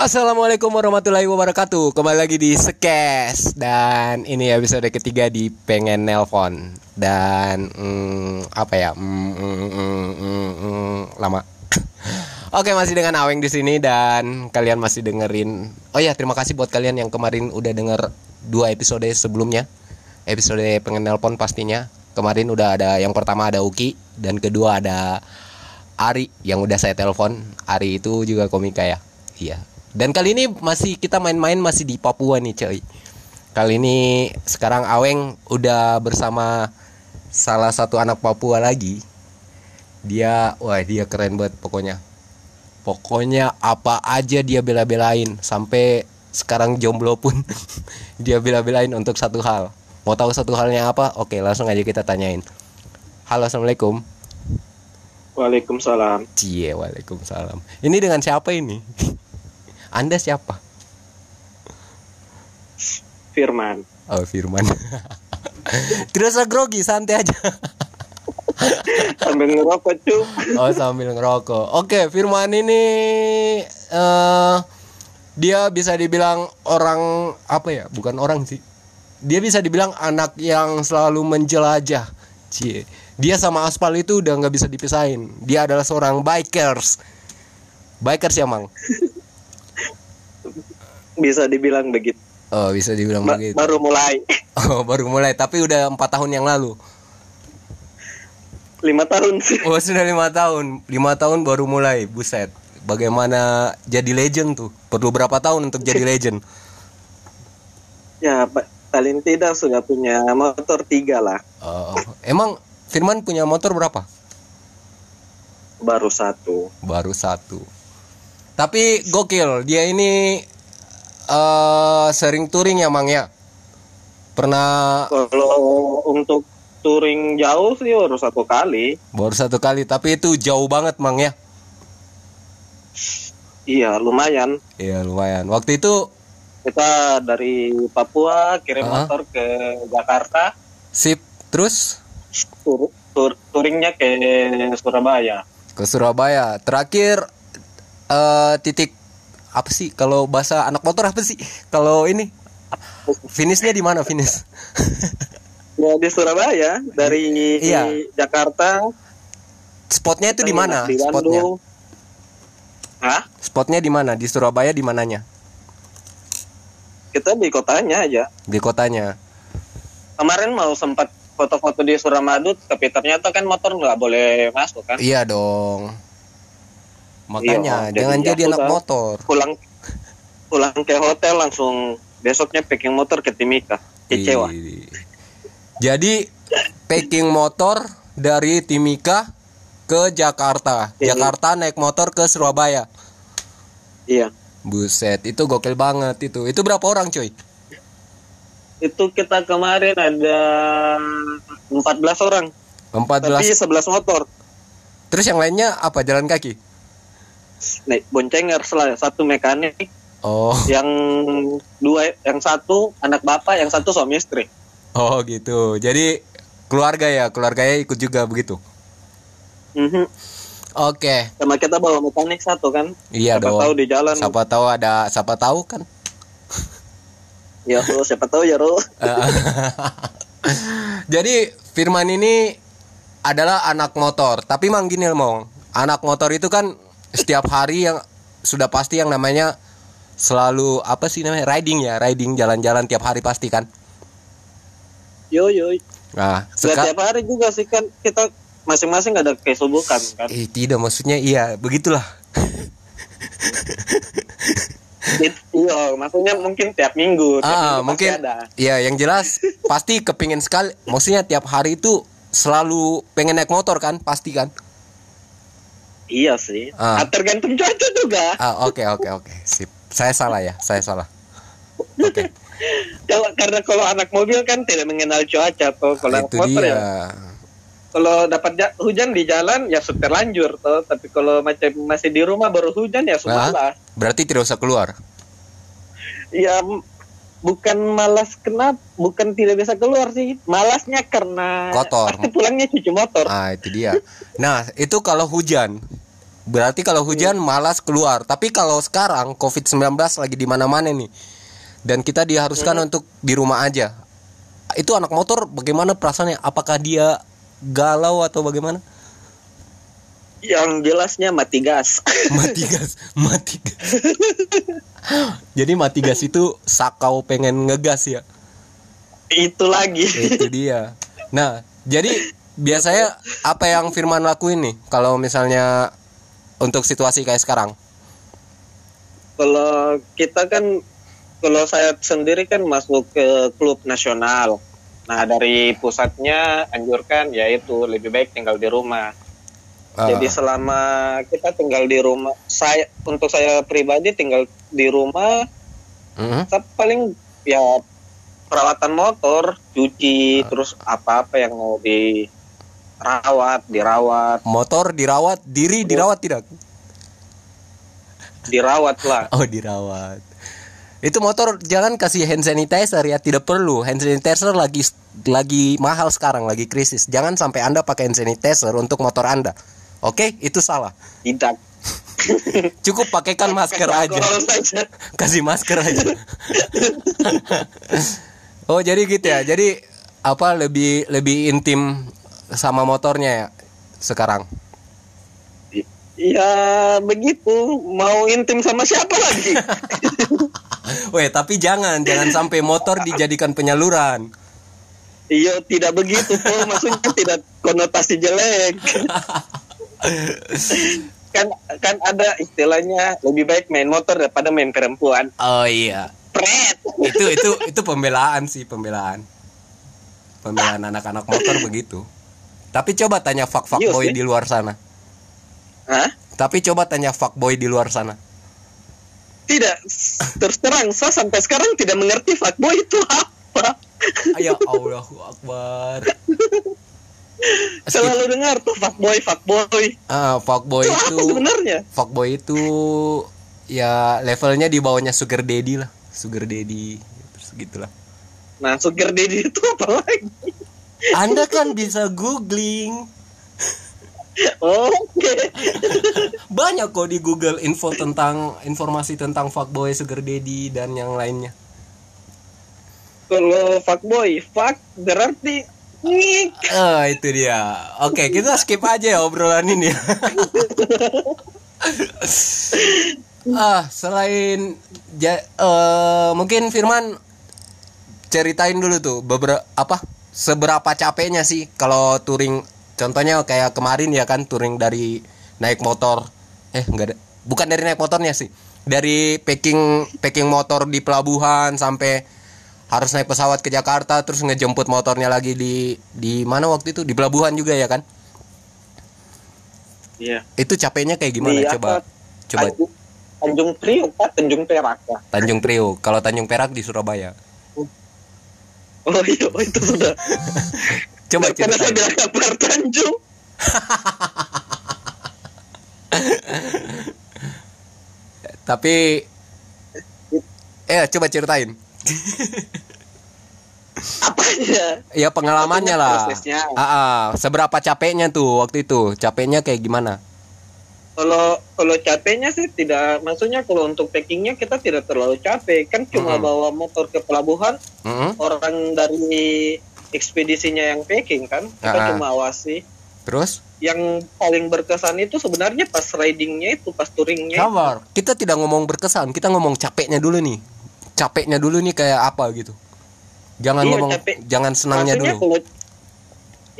Assalamualaikum warahmatullahi wabarakatuh. Kembali lagi di Sekes. Dan ini episode ketiga di Pengen Nelpon. Dan mm, Apa ya? Mm, mm, mm, mm, mm, Lama. Oke masih dengan Aweng di sini Dan kalian masih dengerin. Oh ya terima kasih buat kalian yang kemarin udah denger Dua episode sebelumnya. Episode Pengen Nelpon pastinya. Kemarin udah ada Yang pertama ada Uki Dan kedua ada Ari yang udah saya telepon. Ari itu juga komika ya? Iya dan kali ini masih kita main-main masih di Papua nih coy. Kali ini sekarang Aweng udah bersama salah satu anak Papua lagi. Dia, wah dia keren banget pokoknya. Pokoknya apa aja dia bela-belain Sampai sekarang jomblo pun dia bela-belain untuk satu hal. Mau tahu satu halnya apa? Oke langsung aja kita tanyain. Halo Assalamualaikum. Waalaikumsalam. Cie, Waalaikumsalam. Ini dengan siapa ini? Anda siapa? Firman. Oh Firman. Tidak usah grogi santai aja. Sambil ngerokok cuy. Oh sambil ngerokok. Oke Firman ini eh Dia bisa dibilang orang Apa ya? Bukan orang sih. Dia bisa dibilang anak yang selalu menjelajah. Cie. Dia sama aspal itu udah nggak bisa dipisahin. Dia adalah seorang bikers. Bikers ya Mang Bisa dibilang begitu. Oh bisa dibilang Ba- begitu. baru mulai. Oh baru mulai. Tapi udah empat tahun yang lalu. Lima tahun sih. Oh sudah lima tahun. Lima tahun baru mulai. Buset. Bagaimana jadi legend tuh? Perlu berapa tahun untuk jadi legend? Ya, pa- paling tidak sudah punya motor tiga lah. Oh, emang Firman punya motor berapa? Baru satu. baru satu. Tapi gokil. Dia ini eh sering touring ya mang ya pernah Kalau untuk touring jauh sih baru satu kali. baru satu kali tapi itu jauh banget mang ya Iya, lumayan. Iya lumayan waktu itu Kita dari Papua kirim Ah. motor ke Jakarta, sip terus tur, tur- touringnya ke Surabaya. ke Surabaya terakhir eh titik apa sih kalau bahasa anak motor apa sih kalau ini finishnya di mana finish Ya di Surabaya dari Iya. Jakarta spotnya itu di mana spotnya. Hah? spotnya di mana di Surabaya di mananya Kita di kotanya aja. di kotanya Kemarin mau sempat foto-foto di Suramadu, tapi ternyata kan motor nggak boleh masuk kan. iya dong makanya Iya, jangan jadi anak motor Pulang pulang ke hotel langsung besoknya packing motor ke Timika. Kecewa. Ih. jadi packing motor dari Timika ke Jakarta Iya. Jakarta naik motor ke Surabaya Iya. buset itu gokil banget itu itu berapa orang cuy Itu kita kemarin ada 14 orang, 14 tapi 11 motor. terus yang lainnya apa jalan kaki Naik boncenger lah, satu mekanik, oh yang dua, yang satu anak bapak, yang satu suami istri. oh gitu jadi keluarga ya keluarganya ikut juga begitu Mhm. oke Sama kita bawa mekanik satu kan. iya siapa dong tahu di jalan. siapa tahu ada siapa tahu kan Ya, Ro, siapa tahu ya, Ro. Jadi Firman ini adalah anak motor, tapi mang gini mong, anak motor itu kan setiap hari yang sudah pasti yang namanya selalu apa sih namanya riding ya, riding jalan-jalan tiap hari pasti kan. Yo yo. Nah, tiap hari juga sih kan kita masing-masing ada kesibukan kan. eh, tidak maksudnya iya, begitulah. It- Iya, maksudnya mungkin tiap minggu. Tiap Ah, minggu mungkin ada. Iya, yang jelas pasti kepingin sekali. Maksudnya tiap hari itu selalu pengen naik motor kan, pasti kan? Iya sih. Ah. Ah, tergantung cuaca juga. Ah, oke oke oke. Sip. Saya salah ya, saya salah. Oke. Kalau karena kalau anak mobil kan tidak mengenal cuaca tuh. Kalau anak itu motor dia. ya. Kalau dapat ja- hujan di jalan ya setir lanjut tuh. Tapi kalau macam masih di rumah baru hujan ya sumalah. berarti tidak usah keluar. Ya bukan malas kenapa? Bukan tidak bisa keluar sih. Malasnya karena Kotor. pasti pulangnya cuci motor. Ah, itu dia. Nah, itu kalau hujan. Berarti kalau hujan malas keluar. Tapi kalau sekarang COVID-19 lagi di mana-mana nih. Dan kita diharuskan untuk di rumah aja. Itu anak motor bagaimana perasaannya? Apakah dia galau atau bagaimana? Yang jelasnya mati gas. Mati gas, mati gas. Jadi mati gas itu sakau pengen ngegas ya. itu lagi. Itu dia. Nah, jadi biasanya apa yang Firman lakuin nih kalau misalnya untuk situasi kayak sekarang? Kalau kita kan kalau saya sendiri kan masuk ke klub nasional. Nah, dari pusatnya anjurkan yaitu lebih baik tinggal di rumah. Ah, Jadi selama kita tinggal di rumah, saya untuk saya pribadi tinggal di rumah, mhm. saya paling ya perawatan motor, cuci, terus apa-apa yang mau dirawat, dirawat, motor dirawat, diri dirawat tidak? dirawat lah. Oh, dirawat. Itu motor jangan kasih hand sanitizer ya, tidak perlu. Hand sanitizer lagi lagi mahal sekarang, lagi krisis. Jangan sampai Anda pakai hand sanitizer untuk motor Anda. Oke, itu salah. Tidak. Cukup pakaikan masker aja. Kasih masker aja. oh jadi gitu ya. Jadi apa lebih lebih intim sama motornya ya sekarang. Ya begitu, mau intim sama siapa lagi? Weh tapi jangan jangan sampai motor dijadikan penyaluran. Iya tidak begitu po, maksudnya tidak konotasi jelek. Kan kan ada istilahnya lebih baik main motor daripada main perempuan. Oh iya. Pret. Itu itu itu pembelaan sih pembelaan. Pembelaan anak-anak motor begitu. Tapi coba tanya fuck fuck Iya boy di luar sana. Hah? Tapi coba tanya fuck boy di luar sana. Tidak, terus terang saya sampai sekarang tidak mengerti fuckboy itu apa. Ayo Allahu Akbar. Selalu dengar tuh fuckboy, fuckboy. Ah, fuckboy Itu itu sebenarnya? fuckboy itu ya levelnya di bawahnya sugar daddy lah sugar daddy terus gitulah Nah, sugar daddy itu apa lagi? anda kan bisa googling Oke. banyak kok di google info tentang informasi tentang fuckboy sugar daddy dan yang lainnya Kalau fuckboy, fuck berarti ah itu dia. Oke kita skip aja ya obrolan ini. Ah selain ja- eh, mungkin Firman ceritain dulu tuh beberapa apa seberapa capeknya sih kalau touring? Contohnya kayak kemarin ya kan touring dari naik motor. Eh enggak ada bukan dari naik motornya sih. Dari packing packing motor di pelabuhan sampai harus naik pesawat ke Jakarta terus ngejemput motornya lagi di di mana waktu itu di pelabuhan juga ya kan Iya. itu capeknya kayak gimana Di coba apa? coba Tanjung, Tanjung Priok, Pak, Tanjung Perak. Pak. Tanjung Priok kalau Tanjung Perak di Surabaya Oh iya, oh, itu sudah. coba Karena saya bilang kabar Tanjung. tapi eh coba ceritain Apanya? ya pengalamannya lah prosesnya. Ah, ah. seberapa capeknya tuh waktu itu capeknya kayak gimana Kalau kalau capeknya sih tidak, maksudnya kalau untuk packingnya kita tidak terlalu capek, kan cuma Mhm. bawa motor ke pelabuhan, Mm-mm. orang dari ekspedisinya yang packing kan, kita Ah. cuma awasi. terus Yang paling berkesan itu sebenarnya pas ridingnya itu, pas touringnya. sabar kita tidak ngomong berkesan kita ngomong capeknya dulu nih capeknya dulu nih kayak apa gitu jangan Iya, ngomong capek. jangan senangnya maksudnya dulu kalau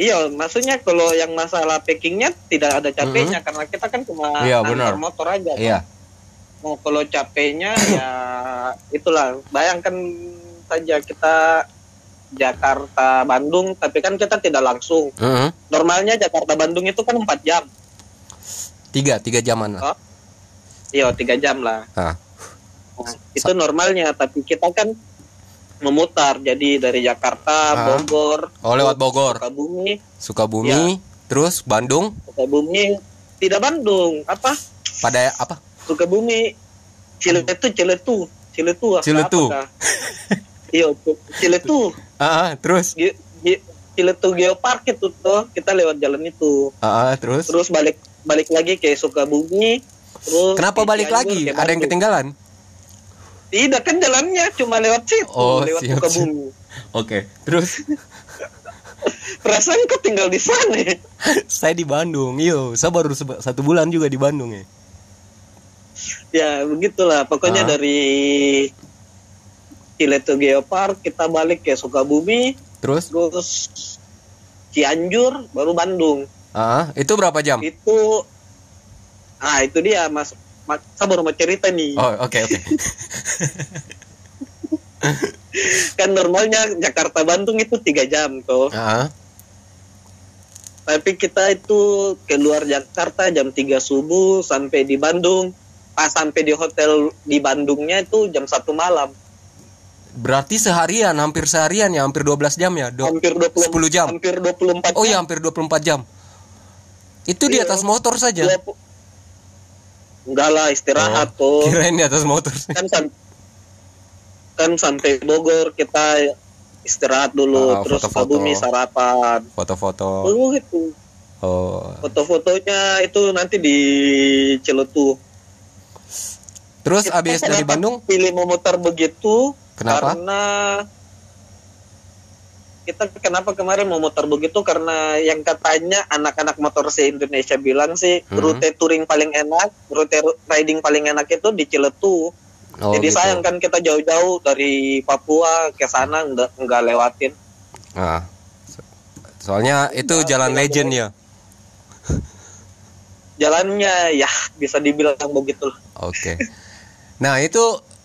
Iya, maksudnya kalau yang masalah packingnya tidak ada capeknya karena kita kan cuma. Iya, antar benar. motor aja. kan. iya Nah, kalau capeknya ya itulah. Bayangkan saja kita Jakarta Bandung, tapi kan kita tidak langsung. Mm-mm. Normalnya Jakarta Bandung itu kan 4 jam. tiga tiga jaman lah Oh. Iya, tiga jam lah. Ah. Nah, itu normalnya, tapi kita kan memutar. Jadi dari Jakarta, Ah. Bogor, oh lewat Bogor Sukabumi, Sukabumi Iya. terus Bandung Sukabumi, tidak Bandung, apa? pada apa Sukabumi, Ciletu, Ciletu, Ciletu, apa- Ciletu. Iya, Ciletu, ah ah, terus Ge- Ge- Ciletu Geopark itu tuh kita lewat jalan itu. ah ah, terus Terus balik balik lagi ke Sukabumi terus Kenapa ke balik lagi? Ada yang ketinggalan? Tidak kan jalannya cuma lewat situ Oh, lewat siap, Sukabumi Oke. Terus perasaan kok tinggal di sana ya? saya di Bandung. Yo, saya baru satu bulan juga di Bandung ya. ya begitulah pokoknya Ah. dari Ciletu Geopark kita balik ke Sukabumi Terus? terus Cianjur baru Bandung Ah, itu berapa jam? itu ah itu dia mas saya baru mau cerita nih Oh, oke oke. kan normalnya Jakarta Bandung itu tiga jam tuh Ah, tapi kita itu keluar Jakarta jam 3 subuh sampai di Bandung pas sampai di hotel di Bandungnya itu jam satu malam berarti seharian, hampir seharian ya, hampir 12 jam ya. Do- hampir 20 10 jam. hampir 24 Oh ya, jam. hampir 24 jam. Itu di Iya. atas motor saja. Dua pu- enggak lah istirahat Oh, tuh Kirain di atas motor. kan sam- kan sampai Bogor kita istirahat dulu Ah, terus foto-foto. Sukabumi sarapan Foto-foto. oh itu Oh. foto-fotonya itu nanti di Ciletu Terus Kita habis dari kenapa Bandung? pilih memutar begitu Kenapa? karena kita kenapa kemarin memutar begitu karena yang katanya anak-anak motor se Indonesia bilang sih Hmm. rute touring paling enak rute riding paling enak itu di Ciletu Oh, jadi gitu. sayang kan kita jauh-jauh dari Papua ke sana nggak nggak lewatin Ah. So- Soalnya itu jalan legend ya. jalannya ya bisa dibilang begitu Oke. Nah, itu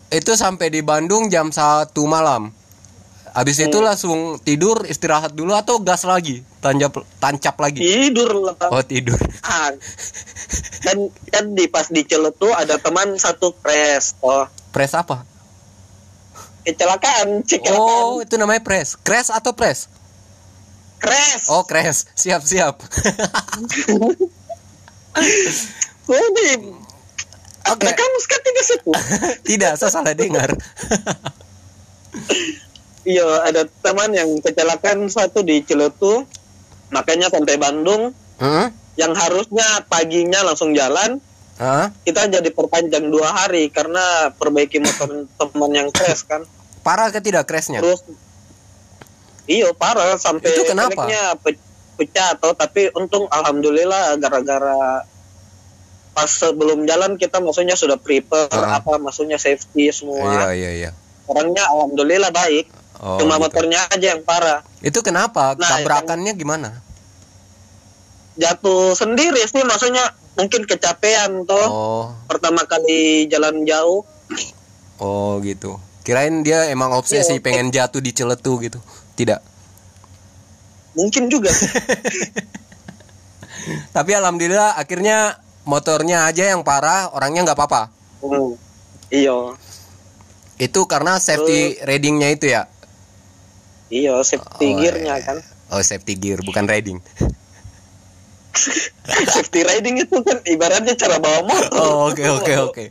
itu sampai di Bandung jam 1 malam. Habis itu Hmm. langsung tidur, istirahat dulu atau gas lagi? Tancap tancap lagi. tidur lah Oh, tidur. Ah, kan kan di pas di Ciletu ada teman satu crash oh Press apa? kecelakaan kecelakaan Oh, itu namanya press. Crash atau press? crash Oh, crash. Siap, siap. oh Oke. kamu sekarang tidak situ Tidak, saya salah dengar. iya ada teman yang kecelakaan satu di Ciletu makanya sampai Bandung Hmm? yang harusnya paginya langsung jalan Hah? kita jadi perpanjang dua hari karena perbaiki motor teman yang crash kan Parah ke tidak crashnya? terus iyo parah sampai Itu kenapa? pe- pecah atau tapi untung alhamdulillah gara-gara pas sebelum jalan kita maksudnya sudah prepare Ah. apa maksudnya safety Iya, semua iya, iya. orangnya alhamdulillah baik Oh, cuma gitu. motornya aja yang parah Itu kenapa? Nah, Tabrakannya gimana? jatuh sendiri sih maksudnya mungkin kecapean toh Oh, pertama kali jalan jauh oh gitu. Kirain dia emang obsesi Iya. pengen jatuh di celetu gitu. Tidak. mungkin juga Tapi alhamdulillah akhirnya motornya aja yang parah, orangnya nggak apa-apa. hmm. iyo Itu karena safety ridingnya itu ya. Iyo safety Oh, gearnya iya. kan Oh, safety gear bukan riding. safety riding itu kan ibaratnya cara bawa motor Oh, oke oke oke.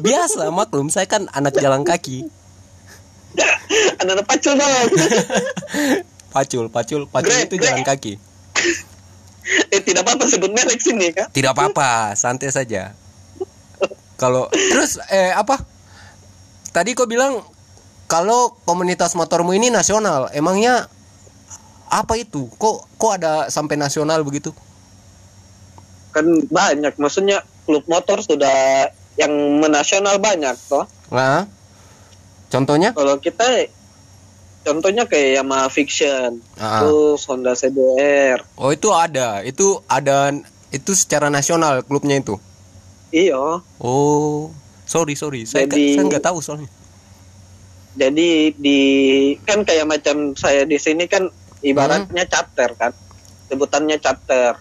Biasa maklum, saya kan anak jalan kaki. anak pacul dong Pacul, pacul, pacul Grab, itu grab. jalan kaki. eh tidak apa-apa sebut merek sini kan Tidak apa-apa, santai saja. Kalau terus eh apa? Tadi kau bilang kalau komunitas motormu ini nasional, emangnya apa itu? Kok kok ada sampai nasional begitu? kan banyak maksudnya klub motor sudah yang menasional banyak toh Nah, contohnya? kalau kita contohnya kayak Yamaha Fiction Ah. terus Honda CBR Oh itu ada, itu ada itu secara nasional klubnya itu. iyo Oh, sorry sorry, saya Jadi- saya nggak tahu soalnya. Jadi di kan kayak macam saya di sini kan ibaratnya chapter kan sebutannya chapter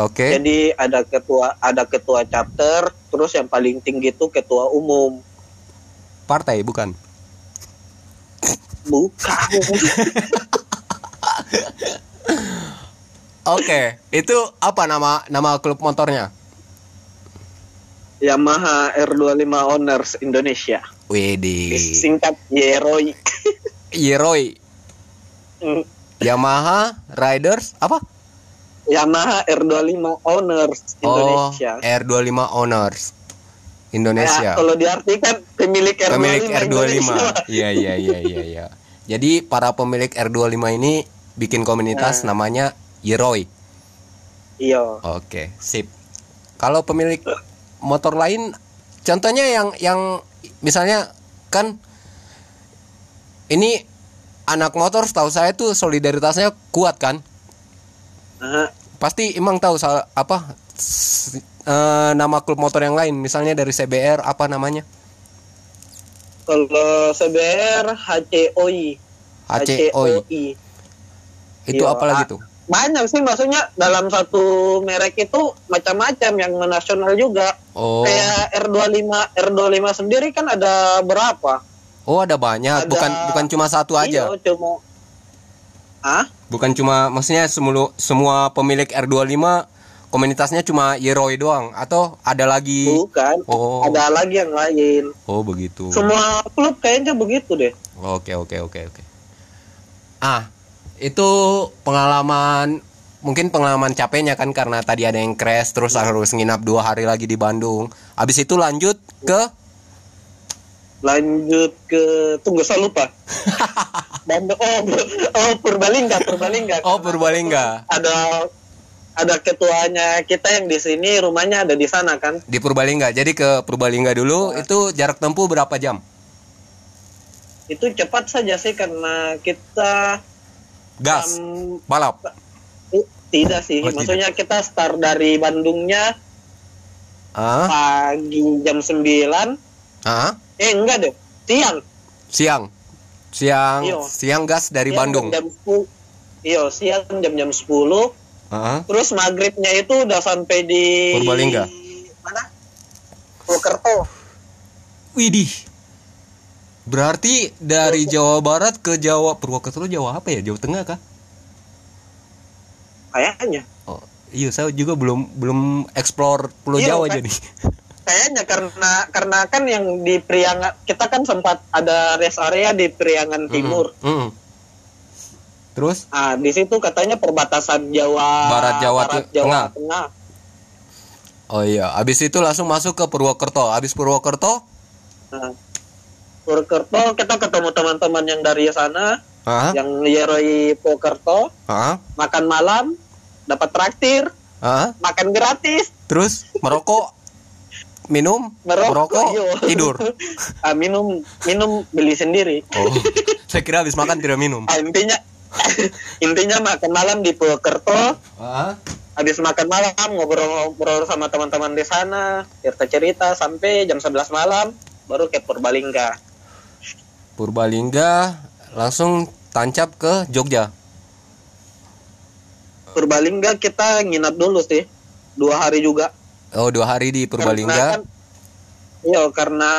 Oke. jadi ada ketua ada ketua chapter terus yang paling tinggi itu ketua umum Partai bukan? bukan Oke, itu apa nama nama klub motornya? Yamaha R25 Owners Indonesia Widih. singkat Yeroi Yeroi, Hmm, Yamaha Riders apa? Yamaha R25 Owners Indonesia. Oh, R25 Owners Indonesia. Ya, kalau diartikan pemilik R25. pemilik R25. Indonesia. Iya iya iya iya iya. Jadi para pemilik R25 ini bikin komunitas Nah. namanya Yeroy. Iya. Oke, sip. Kalau pemilik motor lain contohnya yang yang misalnya kan ini anak motor setahu saya tuh solidaritasnya kuat kan? Nah, Pasti Imang tahu sal- apa eh, nama klub motor yang lain misalnya dari CBR apa namanya? kalau CBR HCOI. HCOI. Itu Iya, apa lagi tuh? Banyak sih maksudnya dalam satu merek itu macam-macam yang menasional juga. Oh. Kayak R25 R25 sendiri kan ada berapa? Oh, ada banyak, Ada- bukan bukan cuma satu aja. Iya, cuma Ah? Bukan cuma maksudnya semulu semua pemilik R25 komunitasnya cuma Yeroy doang atau ada lagi Bukan. Oh. Ada lagi yang lain. Oh, begitu. Semua klub kayaknya begitu deh. Oke, oke, oke, oke. Ah, itu pengalaman mungkin pengalaman capeknya kan karena tadi ada yang crash terus harus nginap dua hari lagi di Bandung. Habis itu lanjut ke Lanjut ke tunggu saya lupa. Bandung oh, oh Purbalingga, Purbalingga. Oh, Purbalingga. Ada ada ketuanya kita yang di sini rumahnya ada di sana kan. Di Purbalingga. Jadi ke Purbalingga dulu itu jarak tempuh berapa jam? Itu cepat saja sih karena kita Gas, um, balap. tidak sih. Oh, tidak. Maksudnya kita start dari Bandungnya Ah, pagi jam 9. ah, Eh enggak deh, siang. siang. Siang, Iya. siang gas dari Siang Bandung. Jam, jam 10. Iya, siang jam-jam 10. Ah, Terus maghribnya itu udah sampai di Purbalingga. Mana? Purwokerto. Widih. Berarti dari Jawa Barat ke Jawa Purwokerto Jawa apa ya? Jawa Tengah kah? Kayaknya. Oh, iya saya juga belum belum explore Pulau Iya, Jawa jadi. Kayaknya karena karena kan yang di Priangan kita kan sempat ada rest area di Priangan Timur. Mm, mm. Terus Ah, di situ katanya perbatasan Jawa Barat Jawa Barat Jawa Tengah. Tengah. oh iya, habis itu langsung masuk ke Purwokerto. Habis Purwokerto, Nah, Purwokerto kita ketemu teman-teman yang dari sana, ah, yang Yeroi Purwokerto, makan malam, dapat traktir, ah, makan gratis, terus merokok, minum, merokok, iya. tidur. ah, minum minum beli sendiri. Oh, saya kira habis makan tidak minum. Ah, intinya intinya makan malam di Purwokerto, habis makan malam ngobrol-ngobrol sama teman-teman di sana, cerita-cerita sampai jam 11 malam baru ke Purbalingga. Purbalingga langsung tancap ke Jogja. Purbalingga kita nginap dulu sih. Dua hari juga. Oh, dua hari di Karena Purbalingga. kan- Iya, karena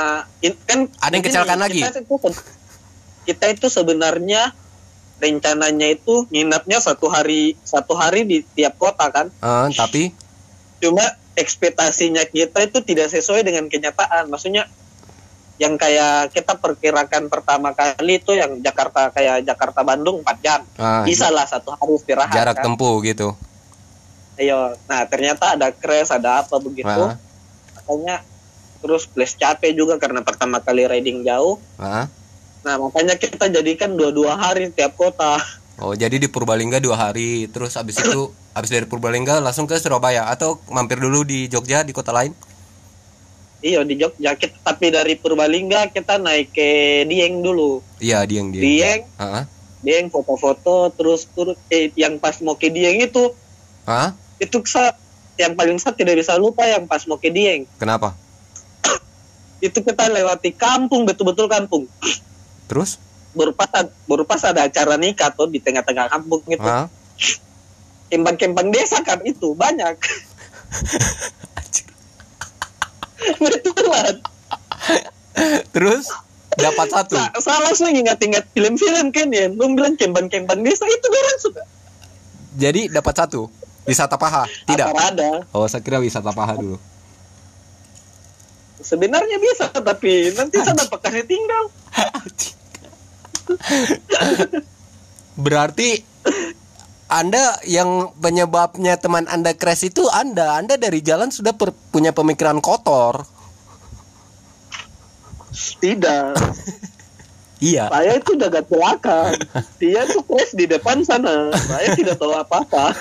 in- kan Ada yang kecelakaan lagi? Kita itu, kita itu sebenarnya rencananya itu nginapnya satu hari satu hari di tiap kota kan. Ah, tapi Cuma ekspektasinya kita itu tidak sesuai dengan kenyataan. Maksudnya yang kayak kita perkirakan pertama kali itu yang Jakarta kayak Jakarta Bandung 4 jam. ah, Bisa lah satu hari istirahat. jarak kan. tempuh gitu. Iya. Nah, ternyata ada crash, ada apa begitu. Ah, Makanya terus plus capek juga karena pertama kali riding jauh. ah. Nah, makanya kita jadikan dua-dua hari tiap kota. Oh, jadi di Purbalingga dua hari, terus habis itu habis dari Purbalingga langsung ke Surabaya atau mampir dulu di Jogja di kota lain? Iya di Jogja, kita, tapi dari Purbalingga kita naik ke Dieng dulu. Iya, Dieng Dieng. Dieng, Ah, Dieng foto-foto, terus turun. Eh, yang pas mau ke Dieng itu, ah, itu sa, yang paling saya tidak bisa lupa yang pas mau ke Dieng. kenapa? Itu kita lewati kampung, betul-betul kampung. Terus? Baru pas, baru pas ada acara nikah tuh di tengah-tengah kampung itu. Ah, Kembang-kembang desa kan itu banyak. Betulan. terus dapat satu. Sa saya langsung ingat-ingat film-film kan ya. Belum bilang kembang-kembang desa itu orang suka. Jadi dapat satu. Wisata paha? Tidak. Ada. Oh, saya kira wisata paha dulu. Sebenarnya bisa, tapi nanti saya dapat kasih tinggal. Berarti Anda yang penyebabnya teman Anda crash itu Anda. Anda dari jalan sudah per- punya pemikiran kotor. Tidak. Iya. Saya itu jaga celaka. Dia tuh crash di depan sana. Saya tidak tahu apa-apa.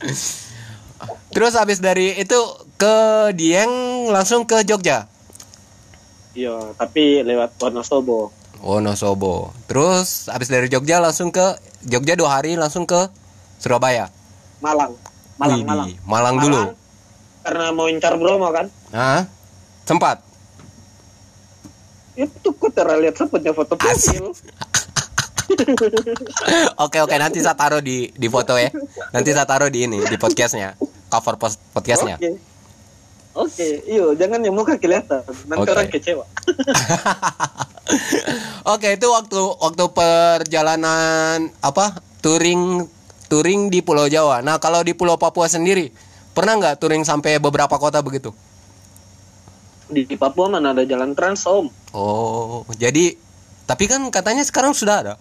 Terus habis dari itu ke Dieng langsung ke Jogja. Iya, tapi lewat Wonosobo. Wonosobo. Terus habis dari Jogja langsung ke Jogja dua hari langsung ke Surabaya. Malang. Malang, Widih, Malang. Malang dulu. Karena mau incar Bromo kan. Hah? Sempat. Itu kok terlihat sempatnya foto profil. Oke oke nanti saya taruh di di foto ya. Nanti saya taruh di ini di podcastnya, cover post podcastnya. Oke. Oke, iyo jangan yang muka kelihatan. Nanti Oke. orang kecewa. Oke itu waktu waktu perjalanan apa touring touring di Pulau Jawa. Nah kalau di Pulau Papua sendiri pernah nggak touring sampai beberapa kota begitu? Di, di Papua mana ada jalan trans om. Oh jadi tapi kan katanya sekarang sudah ada.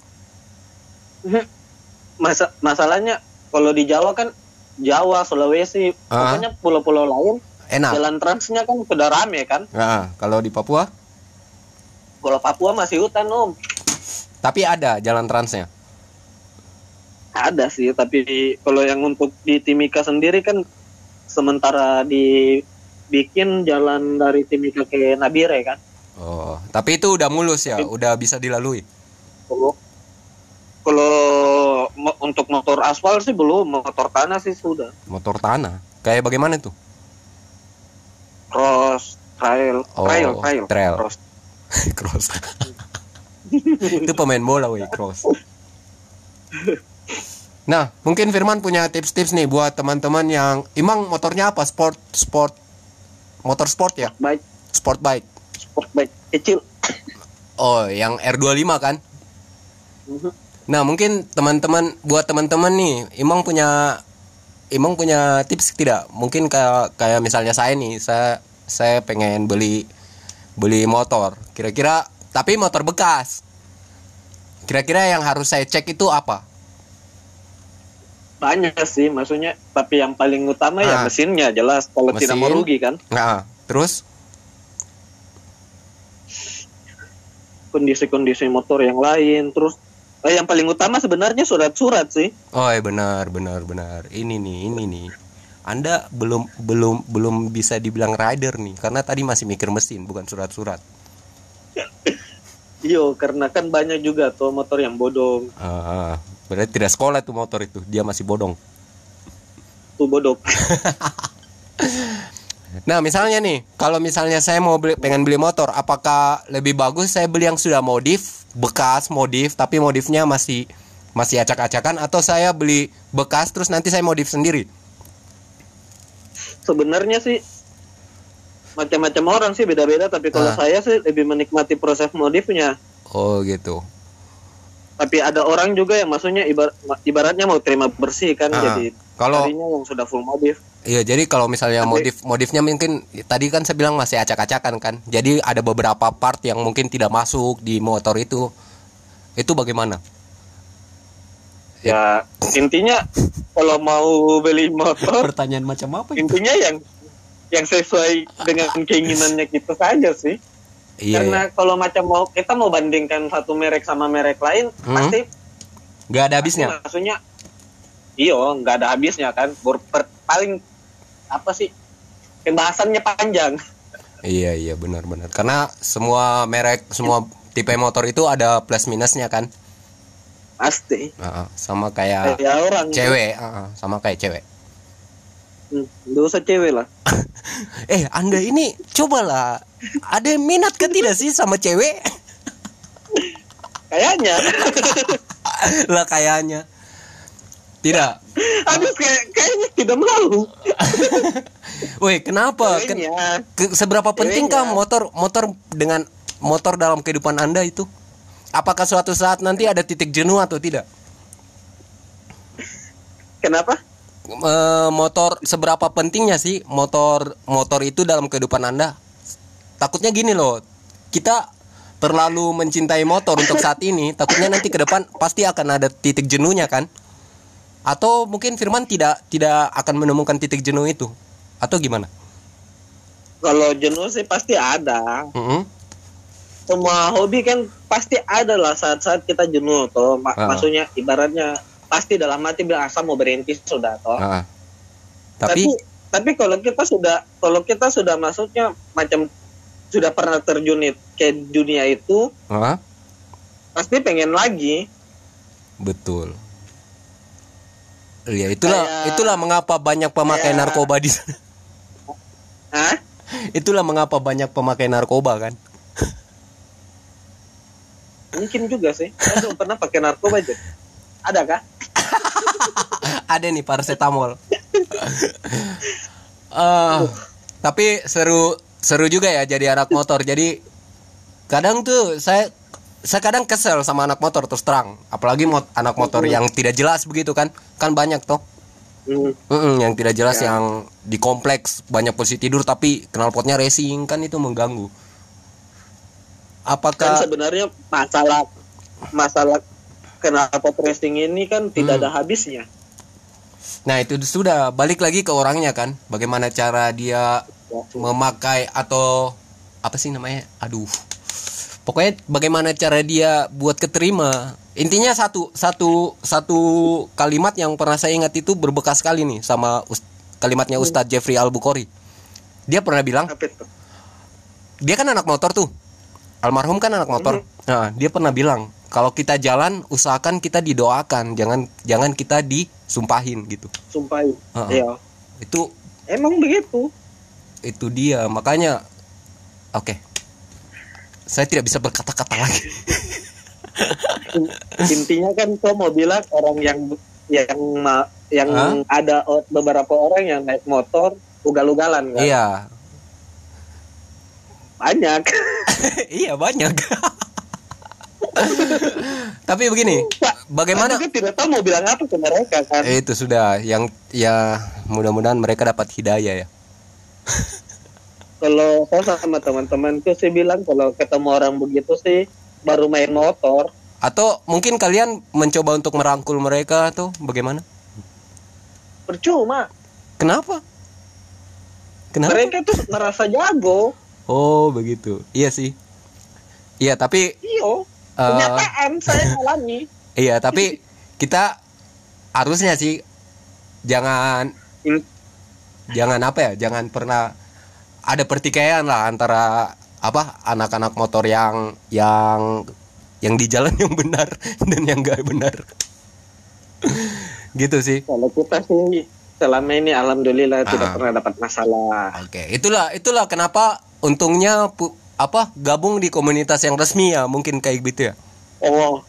Masa masalahnya kalau di Jawa kan Jawa, Sulawesi, Ah. pokoknya pulau-pulau lain Enak. jalan transnya kan sudah rame kan. Nah, kalau di Papua Kalau Papua masih hutan om. tapi ada jalan transnya. Ada sih, tapi kalau yang untuk di Timika sendiri kan sementara dibikin jalan dari Timika ke Nabire kan. Oh tapi itu udah mulus ya, udah bisa dilalui. Kalau kalau mo- untuk motor aspal sih belum, motor tanah sih sudah. Motor tanah. Kayak bagaimana tuh? Cross, trail, Oh, trail, trail, trail. cross. cross. itu pemain bola woi cross. Nah, mungkin Firman punya tips-tips nih buat teman-teman yang emang motornya apa? Sport sport motor sport ya? Bike, Sport bike. sport bike kecil. Oh, yang R25 kan? Mhm. Nah, mungkin teman-teman buat teman-teman nih, Imang punya Imang punya tips tidak? Mungkin kayak kayak misalnya saya nih, saya saya pengen beli beli motor. Kira-kira tapi motor bekas. Kira-kira yang harus saya cek itu apa? Banyak sih, maksudnya. Tapi yang paling utama ya Ah. mesinnya jelas. Kalau tidak mau Mesin. rugi kan. Nah, terus Kondisi-kondisi motor yang lain. Terus yang paling utama sebenarnya surat-surat sih. Oh, iya benar, benar, benar. Ini nih, ini nih. Anda belum belum belum bisa dibilang rider nih karena tadi masih mikir mesin bukan surat-surat. Iyo, karena kan banyak juga tuh motor yang bodong. Ah, berarti tidak sekolah tuh motor itu, dia masih bodong. Tuh bodong. Nah, misalnya nih, kalau misalnya saya mau beli, pengen beli motor, apakah lebih bagus saya beli yang sudah modif, bekas modif, tapi modifnya masih masih acak-acakan, atau saya beli bekas terus nanti saya modif sendiri? Sebenarnya sih macam-macam orang sih beda-beda. Tapi kalau Ah. saya sih lebih menikmati proses modifnya. Oh gitu. Tapi ada orang juga yang maksudnya ibar- ibaratnya mau terima bersih kan. Ah. Jadi Kalau yang sudah full modif. iya, jadi kalau misalnya Tapi- modif modifnya mungkin tadi kan saya bilang masih acak-acakan kan. Jadi ada beberapa part yang mungkin tidak masuk di motor itu. Itu bagaimana? Ya intinya kalau mau beli motor Pertanyaan macam apa intinya yang yang sesuai dengan keinginannya kita saja sih. Iya, Karena kalau macam mau kita mau bandingkan satu merek sama merek lain Hmm. pasti nggak ada habisnya. maksudnya iyo nggak ada habisnya kan. Ber- per- paling apa sih pembahasannya panjang. Iya iya benar-benar karena semua merek semua tipe motor itu ada plus minusnya kan Pasti. Heeh, sama kayak Ya orang cewek heeh, sama kayak cewek Hmm, nggak usah cewek lah. eh anda ini cobalah ada minat ke tidak sih sama cewek Kayaknya. lah kayaknya tidak Habis kayak kayaknya tidak mau. woi kenapa Ken- Kayaknya. ke- seberapa pentingkah Ceweknya. motor motor dengan motor dalam kehidupan anda itu apakah suatu saat nanti ada titik jenuh atau tidak Kenapa? Eh, motor seberapa pentingnya sih motor motor itu dalam kehidupan anda takutnya gini loh kita terlalu mencintai motor untuk saat ini takutnya nanti ke depan pasti akan ada titik jenuhnya kan Atau mungkin Firman tidak tidak akan menemukan titik jenuh itu? Atau gimana? Kalau jenuh sih pasti ada. Mm-mm. Semua hobi kan pasti ada lah saat-saat kita jenuh toh. Ma- Ah. Maksudnya ibaratnya pasti dalam hati bilang asal mau berhenti sudah toh. Ah. tapi Tapi tapi kalau kita sudah kalau kita sudah masuknya macam sudah pernah terjun ke dunia itu Ah, pasti pengen lagi betul. Iya, itulah Kayak- itulah mengapa banyak pemakai kayak- narkoba di sana. Hah? Itulah mengapa banyak pemakai narkoba kan. mungkin juga sih saya belum pernah pakai narkoba aja ada kah Ada nih paracetamol. Eh, tapi seru seru juga ya jadi anak motor. Jadi kadang tuh saya saya kadang kesel sama anak motor terus terang. Apalagi mot, anak motor yang tidak jelas begitu kan. Kan banyak toh. Hmm. Mm-mm, yang tidak jelas Ya. yang di kompleks banyak posisi tidur tapi knalpotnya racing kan itu mengganggu. kan Apakah sebenarnya masalah masalah kenapa racing ini kan tidak Hmm. ada habisnya. Nah itu sudah balik lagi ke orangnya kan? Bagaimana cara dia memakai atau Apa sih namanya? Aduh. Pokoknya bagaimana cara dia buat keterima? Intinya satu Satu Satu kalimat yang pernah saya ingat itu berbekas sekali nih Sama us- kalimatnya Ustadz Jeffrey Al-Bukhari. Dia pernah bilang Dia kan anak motor tuh. Almarhum kan anak motor. Nah dia pernah bilang Kalau kita jalan usahakan kita didoakan. Jangan jangan kita disumpahin gitu. Sumpah Heeh. iya. Itu emang begitu? Itu dia. Makanya oke. Saya tidak bisa berkata-kata lagi. Intinya kan kau mau bilang orang yang yang yang Hah? ada beberapa orang yang naik motor ugal-ugalan kan? Iya. Banyak. Iya banyak tapi begini bagaimana juga tidak tahu mau bilang apa ke mereka kan? Eh, itu sudah. Yang ya mudah-mudahan mereka dapat hidayah ya. Kalau saya sama teman-temanku sih bilang kalau ketemu orang begitu sih baru main motor. Atau mungkin kalian mencoba untuk merangkul mereka atau bagaimana? Percuma. Kenapa? Kenapa? Mereka tuh merasa jago. Oh begitu. Iya sih. Iya tapi iyo Eh. kenyataan saya alami Iya, tapi kita harusnya sih jangan In- jangan apa ya, jangan pernah ada pertikaian lah antara apa anak-anak motor yang yang yang di jalan yang benar dan yang enggak benar. gitu sih. kalau kita sih selama ini alhamdulillah tidak Ah. pernah dapat masalah Oke, itulah itulah kenapa untungnya pu- apa gabung di komunitas yang resmi ya, mungkin kayak gitu ya. oh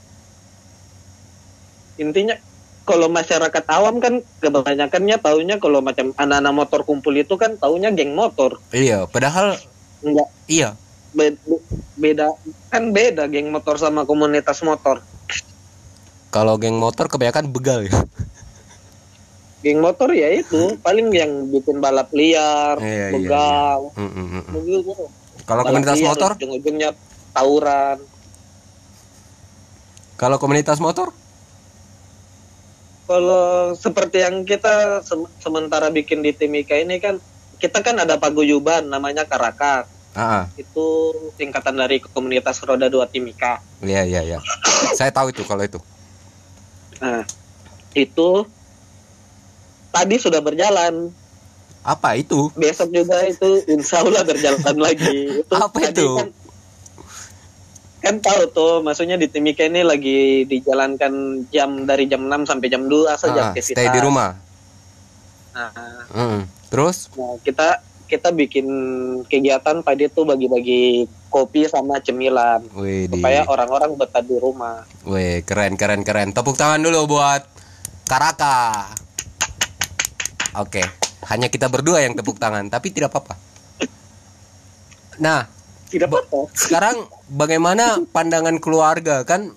intinya kalau masyarakat awam kan kebanyakannya taunya kalau macam anak-anak motor kumpul itu kan taunya geng motor Iya, padahal enggak iya. be- be- beda kan beda geng motor sama komunitas motor Kalau geng motor kebanyakan begal ya. geng motor ya itu paling yang bikin balap liar Iya, iya, begal Mm, mm, mm, mm. begitu. Kalau komunitas motor, ujung-ujungnya tawuran kalau komunitas motor, kalau seperti yang kita se- sementara bikin di Timika ini kan kita kan ada paguyuban namanya Karakat ah. itu tingkatan dari komunitas roda 2 Timika iya iya iya. Saya tahu itu kalau itu. nah itu tadi sudah berjalan Apa itu? besok juga itu insya Allah berjalan lagi itu Apa itu? kan, kan tahu tuh maksudnya di Timika ini lagi dijalankan jam dari jam 6 sampai jam 2 Ah, saja aktivitas stay di rumah. Nah, Mm. Terus? Nah, kita kita bikin kegiatan tadi tuh bagi-bagi kopi sama cemilan Wih, supaya orang-orang betah di rumah. Wih, keren keren keren. Tepuk tangan dulu buat Karaka. Oke, hanya kita berdua yang tepuk tangan, tapi tidak apa-apa. Nah, Tidak apa-apa. sekarang bagaimana pandangan keluarga kan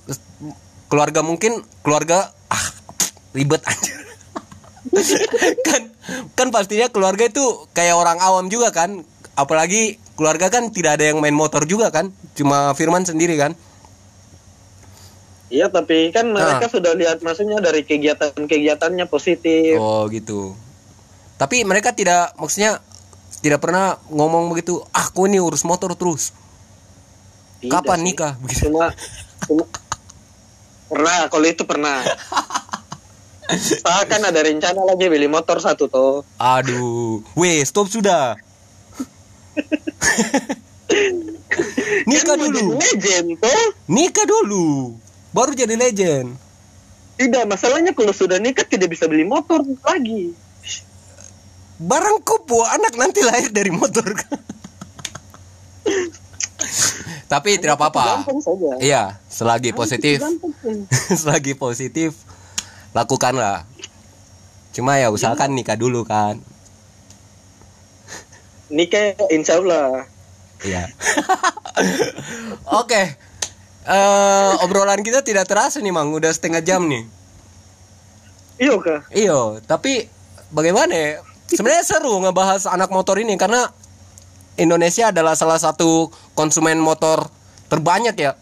keluarga mungkin keluarga ah ribet aja kan kan pastinya keluarga itu kayak orang awam juga kan apalagi keluarga kan tidak ada yang main motor juga kan cuma Firman sendiri kan Iya, tapi kan Ah. mereka sudah lihat maksudnya dari kegiatan-kegiatannya positif. Oh gitu. Tapi mereka tidak maksudnya tidak pernah ngomong begitu. Ah, aku ini urus motor terus. Tidak Kapan sih. nikah? Begitu. Cuma, cuma- pernah kalau itu pernah. Saya kan ada rencana lagi beli motor satu tuh. Aduh, weh, stop sudah. Nikah Kan dulu. Legend tuh. Nikah dulu. Baru jadi legend. Tidak, masalahnya kalau sudah nikah tidak bisa beli motor lagi. Barang kopo anak nanti lahir dari motor. Tapi tidak apa-apa. Iya, selagi positif, selagi positif lakukanlah. Cuma ya usahakan nikah dulu kan. Nikah insya Allah. Iya. Oke. Eh, obrolan kita tidak terasa nih, Mang. Udah setengah jam nih. Iya kah? Iya, tapi bagaimana ya? Sebenarnya seru ngebahas anak motor ini karena Indonesia adalah salah satu konsumen motor terbanyak ya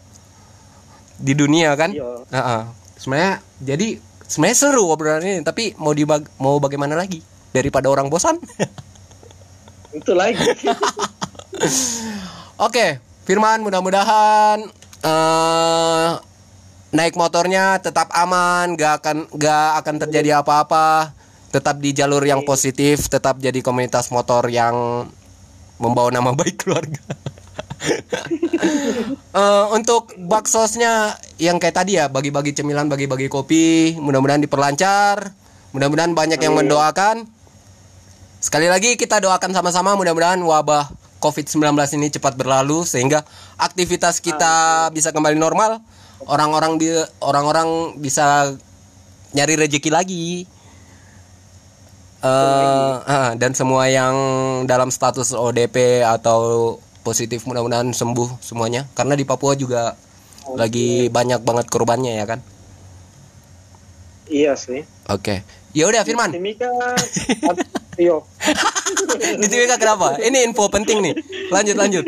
di dunia kan. Iya. Heeh. Sebenarnya jadi sebenarnya seru obrolan ini, tapi mau dibag mau bagaimana lagi daripada orang bosan? Itu lagi. Oke, Firman mudah-mudahan eh naik motornya tetap aman, gak akan gak akan terjadi apa-apa, tetap di jalur yang positif, tetap jadi komunitas motor yang membawa nama baik keluarga. Eh, untuk baksosnya yang kayak tadi ya, bagi-bagi cemilan, bagi-bagi kopi, mudah-mudahan diperlancar, mudah-mudahan banyak yang mendoakan. Sekali lagi kita doakan sama-sama mudah-mudahan wabah COVID-19 ini cepat berlalu sehingga aktivitas kita bisa kembali normal. Orang-orang bi- orang-orang bisa nyari rezeki lagi. Eh, ah, dan semua yang dalam status ODP atau positif mudah-mudahan sembuh semuanya karena di Papua juga lagi banyak banget korbannya ya kan. iya sih. Oke. Ya udah Firman. Timika. Di Timika kenapa? Ini info penting nih. Lanjut lanjut.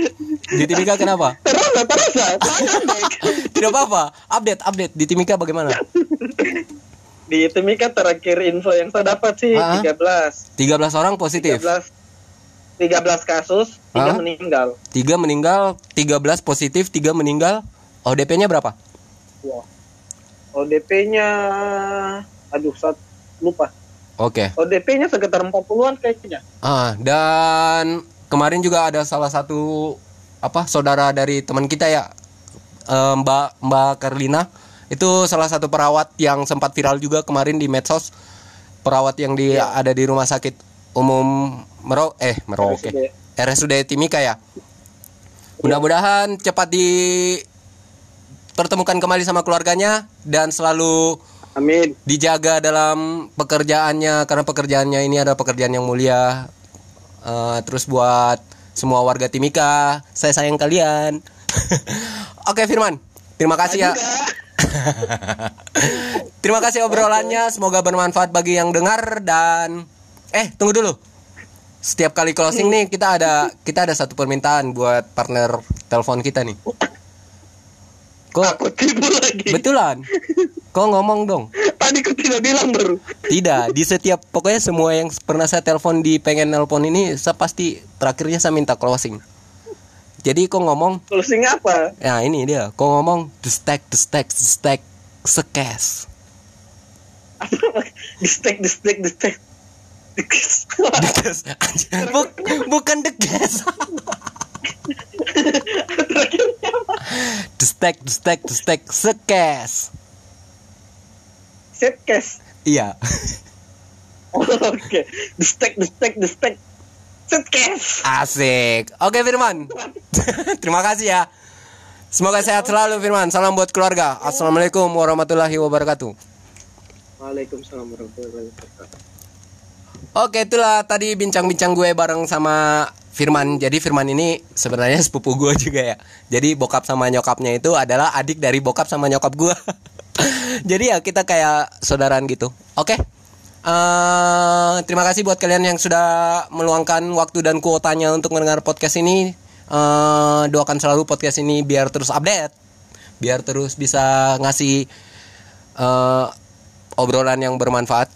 Di Timika kenapa? Terasa. Tidak apa-apa. Update update di Timika bagaimana? Di Timika terakhir info yang saya dapat sih Ah. 13. 13 orang positif. 13 13 kasus, 3 Ah. meninggal. 3 meninggal, 13 positif, 3 meninggal. ODP-nya berapa? Iya. ODP-nya aduh, saya lupa. Oke. ODP-nya sekitar 40-an kayaknya. Ah, dan kemarin juga ada salah satu apa saudara dari teman kita ya eh, Mbak Mbak Karlina itu salah satu perawat yang sempat viral juga kemarin di medsos perawat yang di ada di rumah sakit umum Mero eh Merauke RSUD. RSUD Timika ya mudah-mudahan cepat dipertemukan kembali sama keluarganya dan selalu Amin. dijaga dalam pekerjaannya karena pekerjaannya ini adalah pekerjaan yang mulia. Eh, terus buat semua warga Timika, saya sayang kalian. Oke Firman, terima kasih ya. terima kasih obrolannya, semoga bermanfaat bagi yang dengar dan eh tunggu dulu. Setiap kali closing nih kita ada kita ada satu permintaan buat partner telepon kita nih. Kok Aku tipu lagi. betulan? Kok ngomong dong? Tadi aku tidak bilang baru. Tidak, di setiap pokoknya semua yang pernah saya telepon di pengen nelpon ini saya pasti terakhirnya saya minta closing. Jadi kok ngomong, Closing apa? ya ini dia, kok ngomong the stack, the stack, the stack, sekes. di stack, di stack, di stack. Dekes. Buk- bukan the apa? The stack, the stack, the stack, sekes. Setcast. Iya. Oke. Di stack, di stack, di stack. Setcast. Asik. Oke Firman. Terima kasih ya. Semoga sehat selalu Firman. Salam buat keluarga. Assalamualaikum warahmatullahi wabarakatuh. Waalaikumsalam warahmatullahi wabarakatuh. Oke itulah tadi bincang-bincang gue bareng sama Firman. Jadi Firman ini sebenarnya sepupu gue juga ya. Jadi bokap sama nyokapnya itu adalah adik dari bokap sama nyokap gue. Jadi ya kita kayak saudaraan gitu. Oke. Uh, terima kasih buat kalian yang sudah meluangkan waktu dan kuotanya untuk mendengar podcast ini. Uh, doakan selalu podcast ini biar terus update, biar terus bisa ngasih uh, obrolan yang bermanfaat.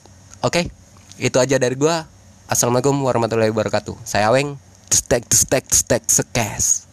Oke, okay? itu aja dari gua. Assalamualaikum warahmatullahi wabarakatuh. Saya Aweng. stack, stack, stack sekas.